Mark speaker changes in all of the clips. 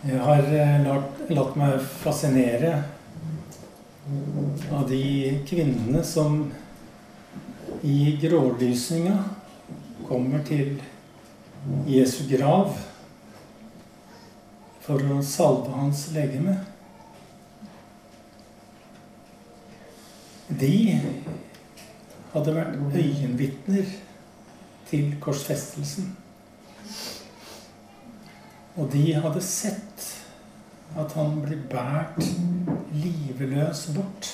Speaker 1: Jeg har eh, latt, latt meg fascinere av de kvinnene som i grålysninga kommer til Jesu grav for å salve hans legeme. De hadde vært øyenvitner til korsfestelsen. Og de hadde sett at han ble båret liveløs bort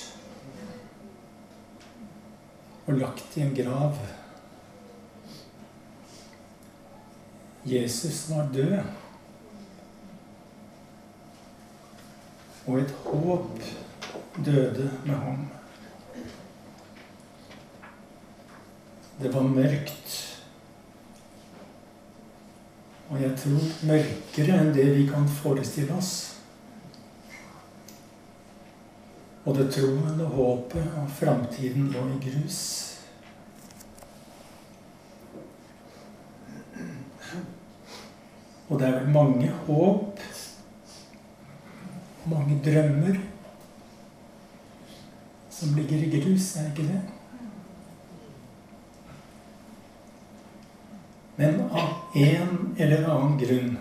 Speaker 1: og lagt i en grav. Jesus var død. Og et håp døde med ham. Det var mørkt. Og jeg tror mørkere enn det vi kan forestille oss. Det troen og håpet og framtiden lå i grus. Og det er vel mange håp, mange drømmer, som ligger i grus, er ikke det? Men av en eller annen grunn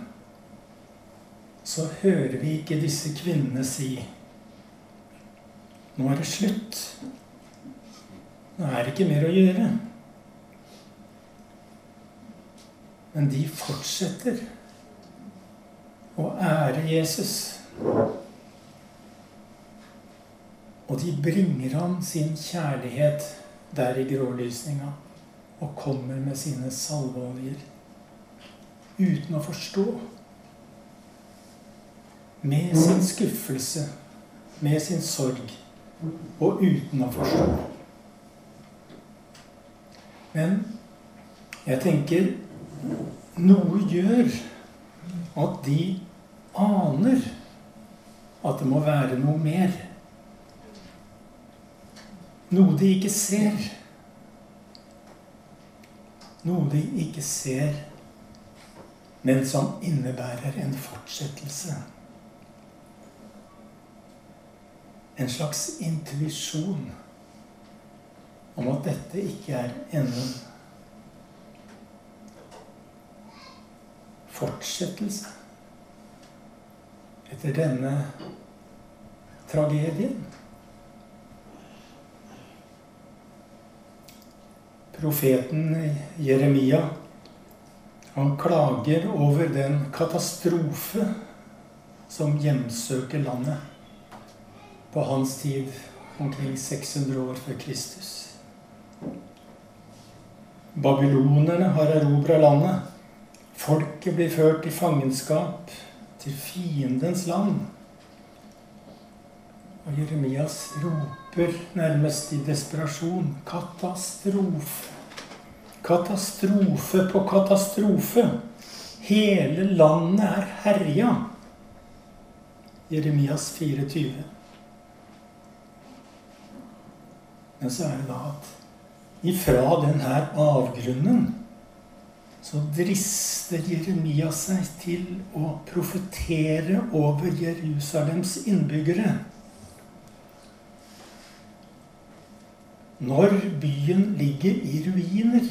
Speaker 1: så hører vi ikke disse kvinnene si Nå er det slutt. Nå er det ikke mer å gjøre. Men de fortsetter å ære Jesus. Og de bringer ham sin kjærlighet der i grålysninga og kommer med sine salveoljer uten å forstå. Med sin skuffelse, med sin sorg, og uten å forstå. Men jeg tenker noe gjør at de aner at det må være noe mer. Noe de ikke ser. Noe de ikke ser, men som innebærer en fortsettelse. En slags intuisjon om at dette ikke er enden. Fortsettelse etter denne tragedien. profeten Jeremia han klager over den katastrofe som hjemsøker landet på hans tid omkring 600 år før Kristus. Babylonerne har erobra landet. Folket blir ført i fangenskap til fiendens land. Og Jeremias roper nærmest i desperasjon katastrofe. Katastrofe på katastrofe. Hele landet er herja. Jeremias 24. Men så er det da at ifra denne avgrunnen så drister Jeremia seg til å profetere over Jerusalems innbyggere. Når byen ligger i ruiner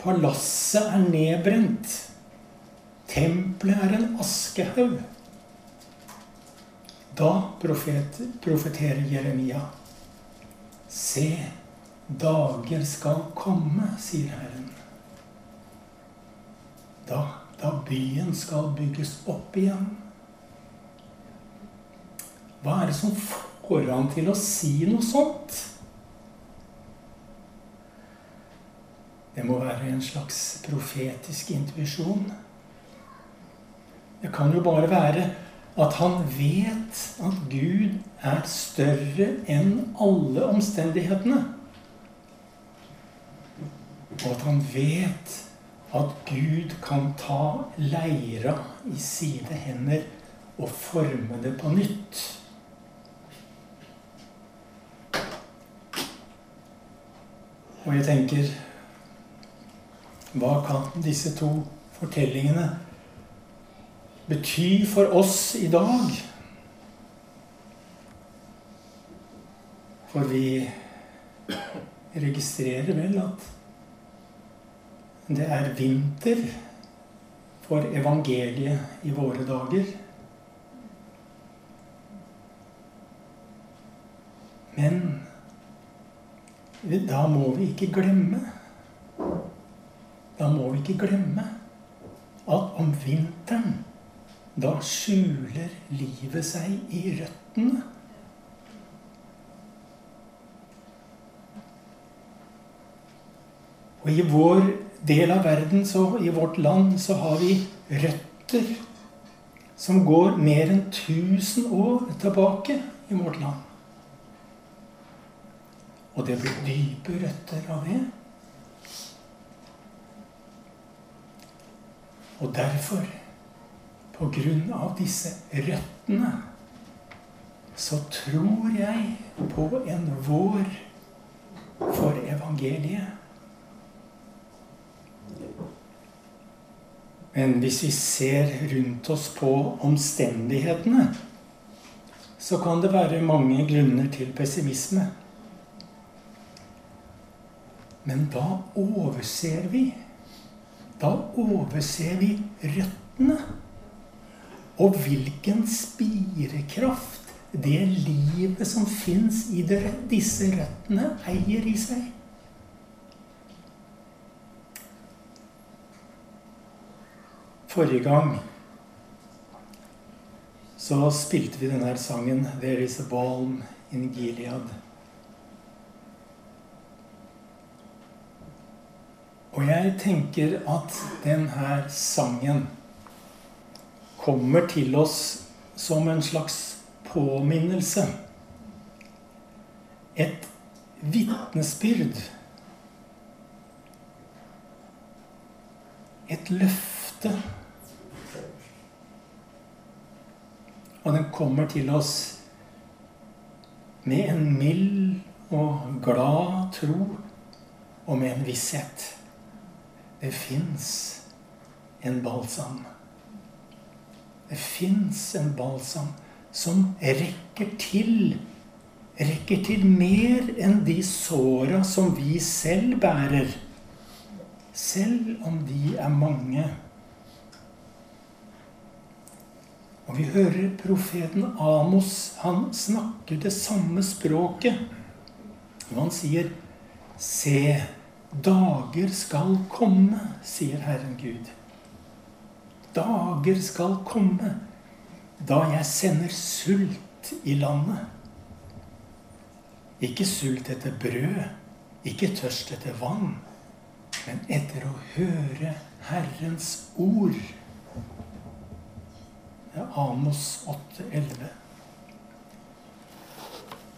Speaker 1: Palasset er nedbrent. Tempelet er en askehaug. Da profet, profeterer Jeremia. Se, dager skal komme, sier Herren. Da, da byen skal bygges opp igjen. Hva er det som får han til å si noe sånt? Det må være en slags profetisk intuisjon. Det kan jo bare være at han vet at Gud er større enn alle omstendighetene. Og at han vet at Gud kan ta leira i sine hender og forme det på nytt. Og jeg tenker hva kan disse to fortellingene bety for oss i dag. For vi registrerer vel at det er vinter for evangeliet i våre dager. Men da må vi ikke glemme Da må vi ikke glemme at om vinteren da skjuler livet seg i røttene. Og i vår del av verden, så, i vårt land, så har vi røtter som går mer enn 1000 år tilbake i vårt land. Og det blir dype røtter av det. Og derfor, på grunn av disse røttene, så tror jeg på en vår for evangeliet. Men hvis vi ser rundt oss på omstendighetene, så kan det være mange grunner til pessimisme. Men da overser vi Da overser vi røttene. Og hvilken spirekraft det livet som fins i disse røttene, eier i seg. Forrige gang så spilte vi denne sangen 'There Is A Balm in Gilead'. Og jeg tenker at denne sangen kommer til oss som en slags påminnelse. Et vitnesbyrd. Et løfte. Og den kommer til oss med en mild og glad tro og med en visshet. Det fins en balsam. Det fins en balsam som rekker til. Rekker til mer enn de såra som vi selv bærer. Selv om de er mange. Og vi hører profeten Amos. Han snakker det samme språket. Og han sier Se, Dager skal komme, sier Herren Gud. Dager skal komme da jeg sender sult i landet. Ikke sult etter brød, ikke tørst etter vann, men etter å høre Herrens ord. Det er Amos 8,11.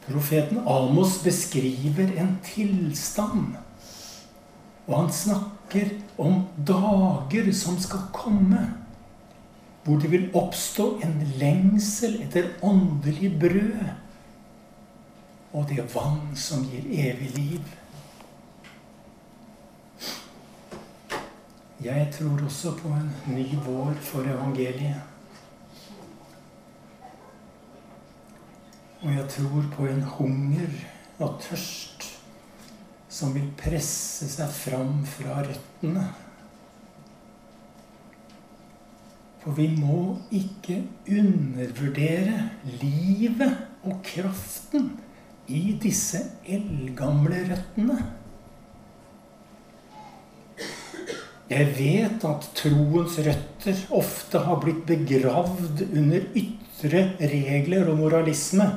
Speaker 1: Profeten Amos beskriver en tilstand og han snakker om dager som skal komme, hvor det vil oppstå en lengsel etter åndelig brød og det vann som gir evig liv. Jeg tror også på en ny vår for evangeliet. Og jeg tror på en hunger og tørst som vil presse seg fram fra røttene. For vi må ikke undervurdere livet og kraften i disse eldgamle røttene. Jeg vet at troens røtter ofte har blitt begravd under ytre regler og moralisme.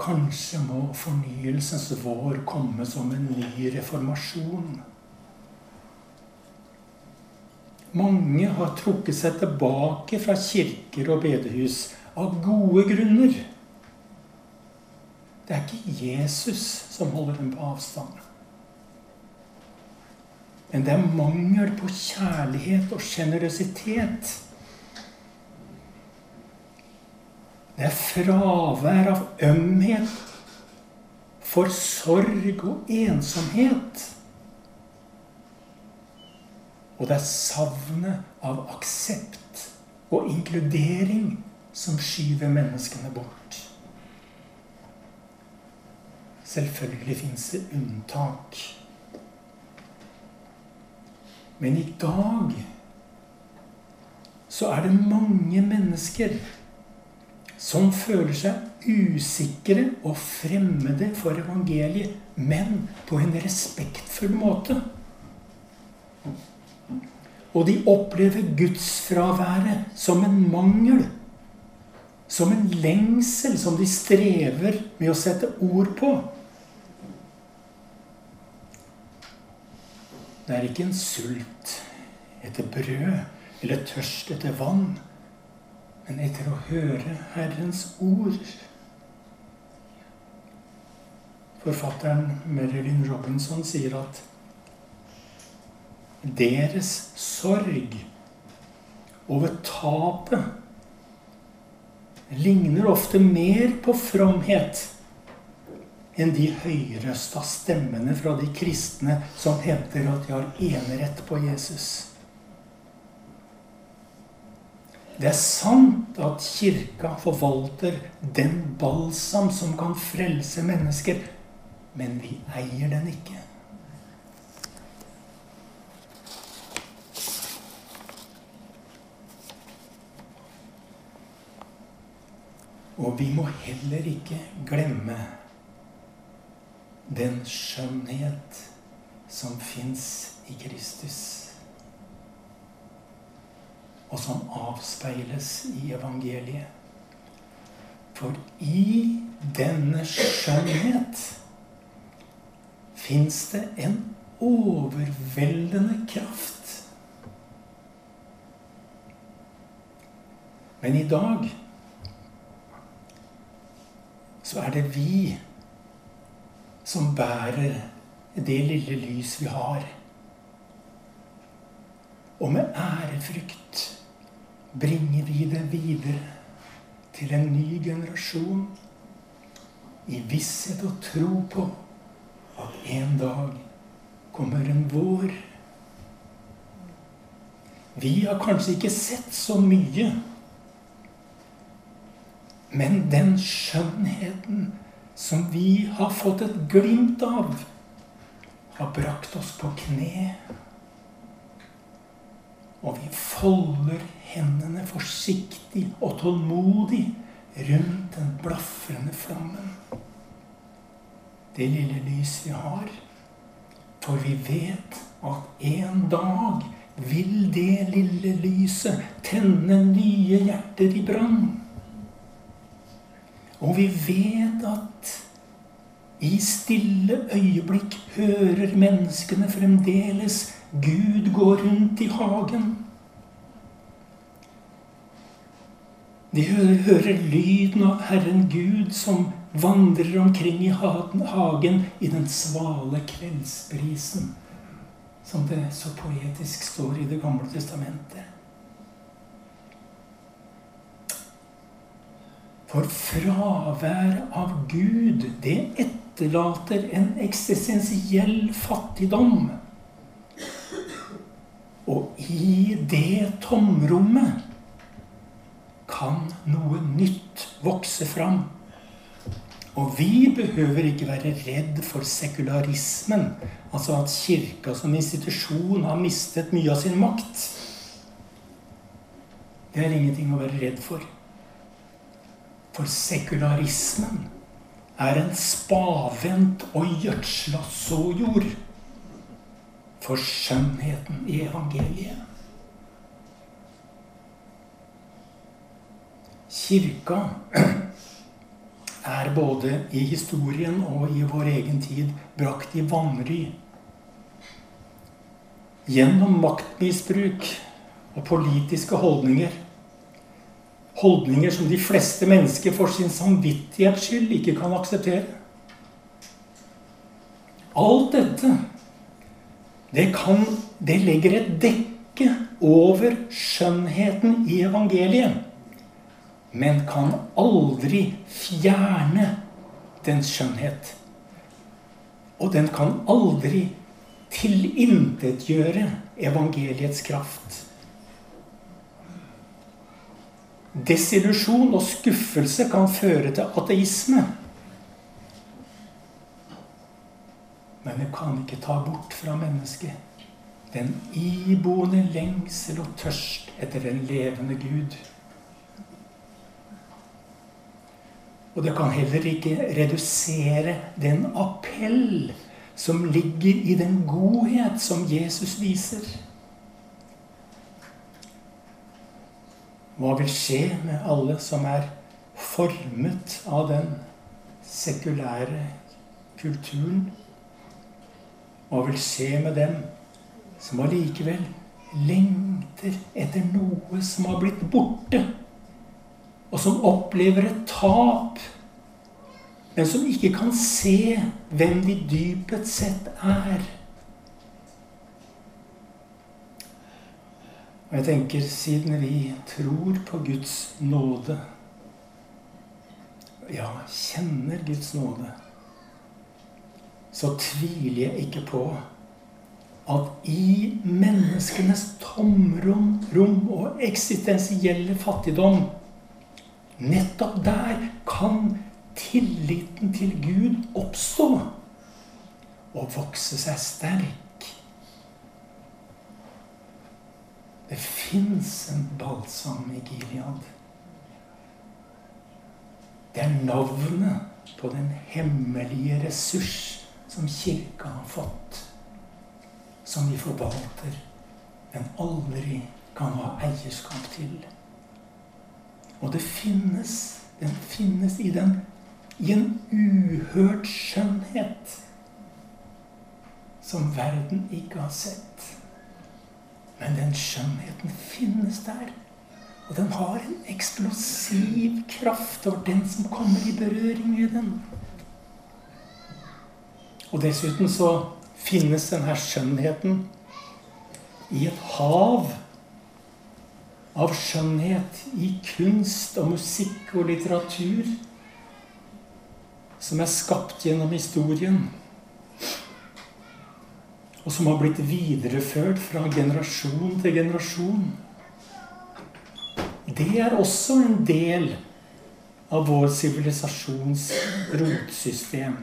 Speaker 1: Kanskje må fornyelsens vår komme som en ny reformasjon. Mange har trukket seg tilbake fra kirker og bedehus av gode grunner. Det er ikke Jesus som holder dem på avstand. Men det er mangel på kjærlighet og sjenerøsitet Det er fravær av ømhet for sorg og ensomhet. Og det er savnet av aksept og inkludering som skyver menneskene bort. Selvfølgelig fins det unntak. Men i dag så er det mange mennesker som føler seg usikre og fremmede for evangeliet, men på en respektfull måte. Og de opplever gudsfraværet som en mangel. Som en lengsel som de strever med å sette ord på. Det er ikke en sult etter brød eller tørst etter vann, men etter å høre Herrens ord. Forfatteren Marilyn Robinson sier at deres sorg over tapet ligner ofte mer på fromhet enn de høyrøsta stemmene fra de kristne som hevder at de har enerett på Jesus. Det er sant at Kirka forvalter den balsam som kan frelse mennesker, men vi eier den ikke. Og vi må heller ikke glemme den skjønnhet som fins i Kristus. Og som avspeiles i evangeliet. For i denne skjønnhet fins det en overveldende kraft. Men i dag så er det vi som bærer det lille lys vi har. Og med ærefrykt bringer vi det videre til en ny generasjon i visshet og tro på at en dag kommer en vår. Vi har kanskje ikke sett så mye, men den skjønnheten som vi har fått et glimt av, har brakt oss på kne. Og vi folder hendene forsiktig og tålmodig rundt den blafrende flammen. Det lille lys vi har. For vi vet at en dag vil det lille lyset tenne nye hjerter i brann. Og vi vet at i stille øyeblikk hører menneskene fremdeles Gud går rundt i hagen. De hører, lyden av Herren Gud som vandrer omkring i hagen i den svale kveldsbrisen, som det så poetisk står i Det gamle testamentet. For fravær av Gud, det etterlater en eksistensiell fattigdom. Og i det tomrommet kan noe nytt vokse fram. Og vi behøver ikke være redd for sekularismen, altså at kirka som institusjon har mistet mye av sin makt. Det er ingenting å være redd for. For sekularismen er en spavendt og gjødsla såjord for skjønnheten i evangeliet. Kirka er både i historien og i vår egen tid brakt i vanry. Gjennom maktmisbruk og politiske holdninger holdninger som de fleste mennesker for sin samvittighets skyld ikke kan akseptere. Alt dette, det, kan, det legger et dekke over skjønnheten i evangeliet, men kan aldri fjerne dens skjønnhet. Og den kan aldri tilintetgjøre evangeliets kraft. Desillusjon og skuffelse kan føre til ateisme. Men du kan ikke ta bort fra mennesket den iboende lengsel og tørst etter en levende Gud. Og det kan heller ikke redusere den appell som ligger i den godhet som Jesus viser. Hva vil skje med alle som er formet av den sekulære kulturen? Hva vil se med dem som allikevel lengter etter noe som har blitt borte, og som opplever et tap, men som ikke kan se hvem de dypet sett er? Og jeg tenker, siden vi tror på Guds nåde Ja, kjenner Guds nåde Så tviler jeg ikke på at i menneskenes tomrom rom og eksistensielle fattigdom Nettopp der kan tilliten til Gud oppstå og vokse seg sterk. Det fins en balsam i Gilead. Det er navnet på den hemmelige ressurs som kirka har fått. Som vi forvalter, men aldri kan ha eierskap til. Og det finnes Den finnes i, den, i en uhørt skjønnhet som verden ikke har sett. Men den skjønnheten finnes der. Og den har en eksplosiv kraft over den som kommer i berøring med den. Og dessuten så finnes denne skjønnheten i et hav av skjønnhet i kunst og musikk og litteratur som er skapt gjennom historien og som har blitt videreført fra generasjon til generasjon. Det er også en del av vår sivilisasjons rotsystem.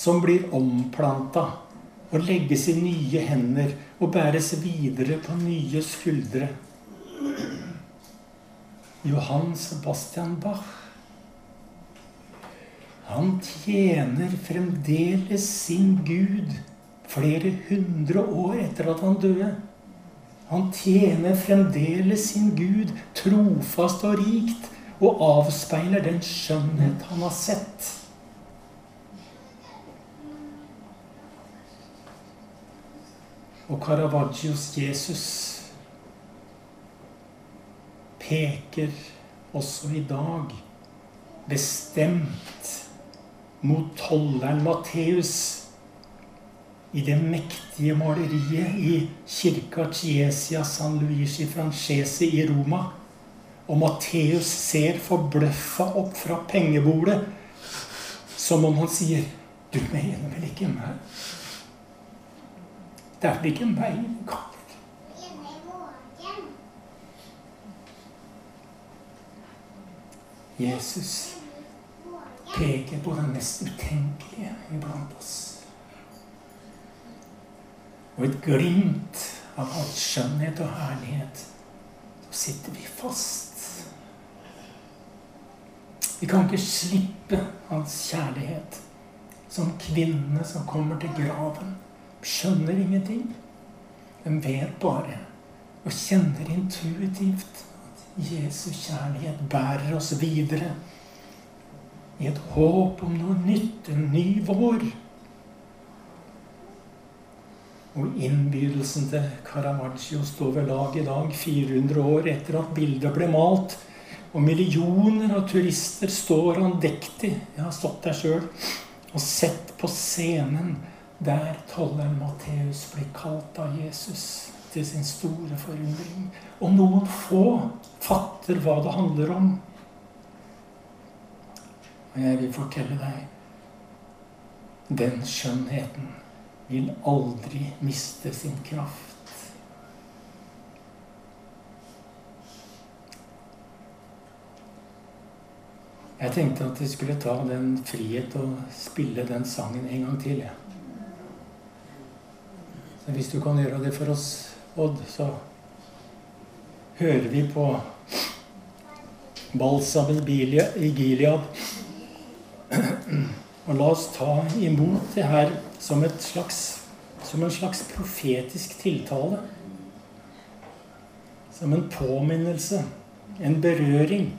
Speaker 1: Som blir omplanta og legges i nye hender og bæres videre på nye skuldre. Johan Sebastian Bach han tjener fremdeles sin Gud flere hundre år etter at han døde. Han tjener fremdeles sin Gud trofast og rikt og avspeiler den skjønnhet han har sett. Og Caravaggios Jesus peker også i dag bestemt mot tolleren Matteus i det mektige maleriet i kirka Ciesia San Luigi Francese i Roma. Og Matteus ser forbløffa opp fra pengebordet, som om han sier Du mener vel ikke meg? Det er ikke meg du kaller? Jesus peker på det mest utenkelige iblant oss. Og et glimt av all skjønnhet og herlighet. Så sitter vi fast. Vi kan ikke slippe hans kjærlighet. Som kvinnene som kommer til graven. Skjønner ingenting. De vet bare og kjenner intuitivt at Jesu kjærlighet bærer oss videre i et håp om noe nytt, en ny vår. Og innbydelsen til Caravaggio står ved lag i dag, 400 år etter at bildet ble malt. Og millioner av turister står andektig, jeg har stått der sjøl, og sett på scenen der tolleren Matteus blir kalt av Jesus til sin store forundring. Og noen få fatter hva det handler om. Og jeg vil fortelle deg den skjønnheten vil aldri miste sin kraft. Jeg tenkte at vi skulle ta den frihet og spille den sangen en gang til. Ja. Så hvis du kan gjøre det for oss, Odd, så hører vi på balsamen i Gilead. Og la oss ta imot det her som, slags, som en slags profetisk tiltale. Som en påminnelse, en berøring.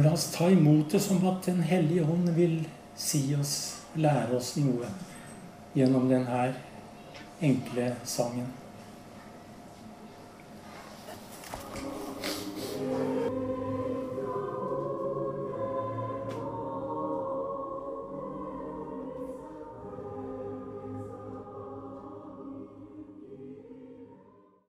Speaker 1: La oss ta imot det som at Den hellige ånd vil si oss, lære oss noe gjennom denne enkle sangen.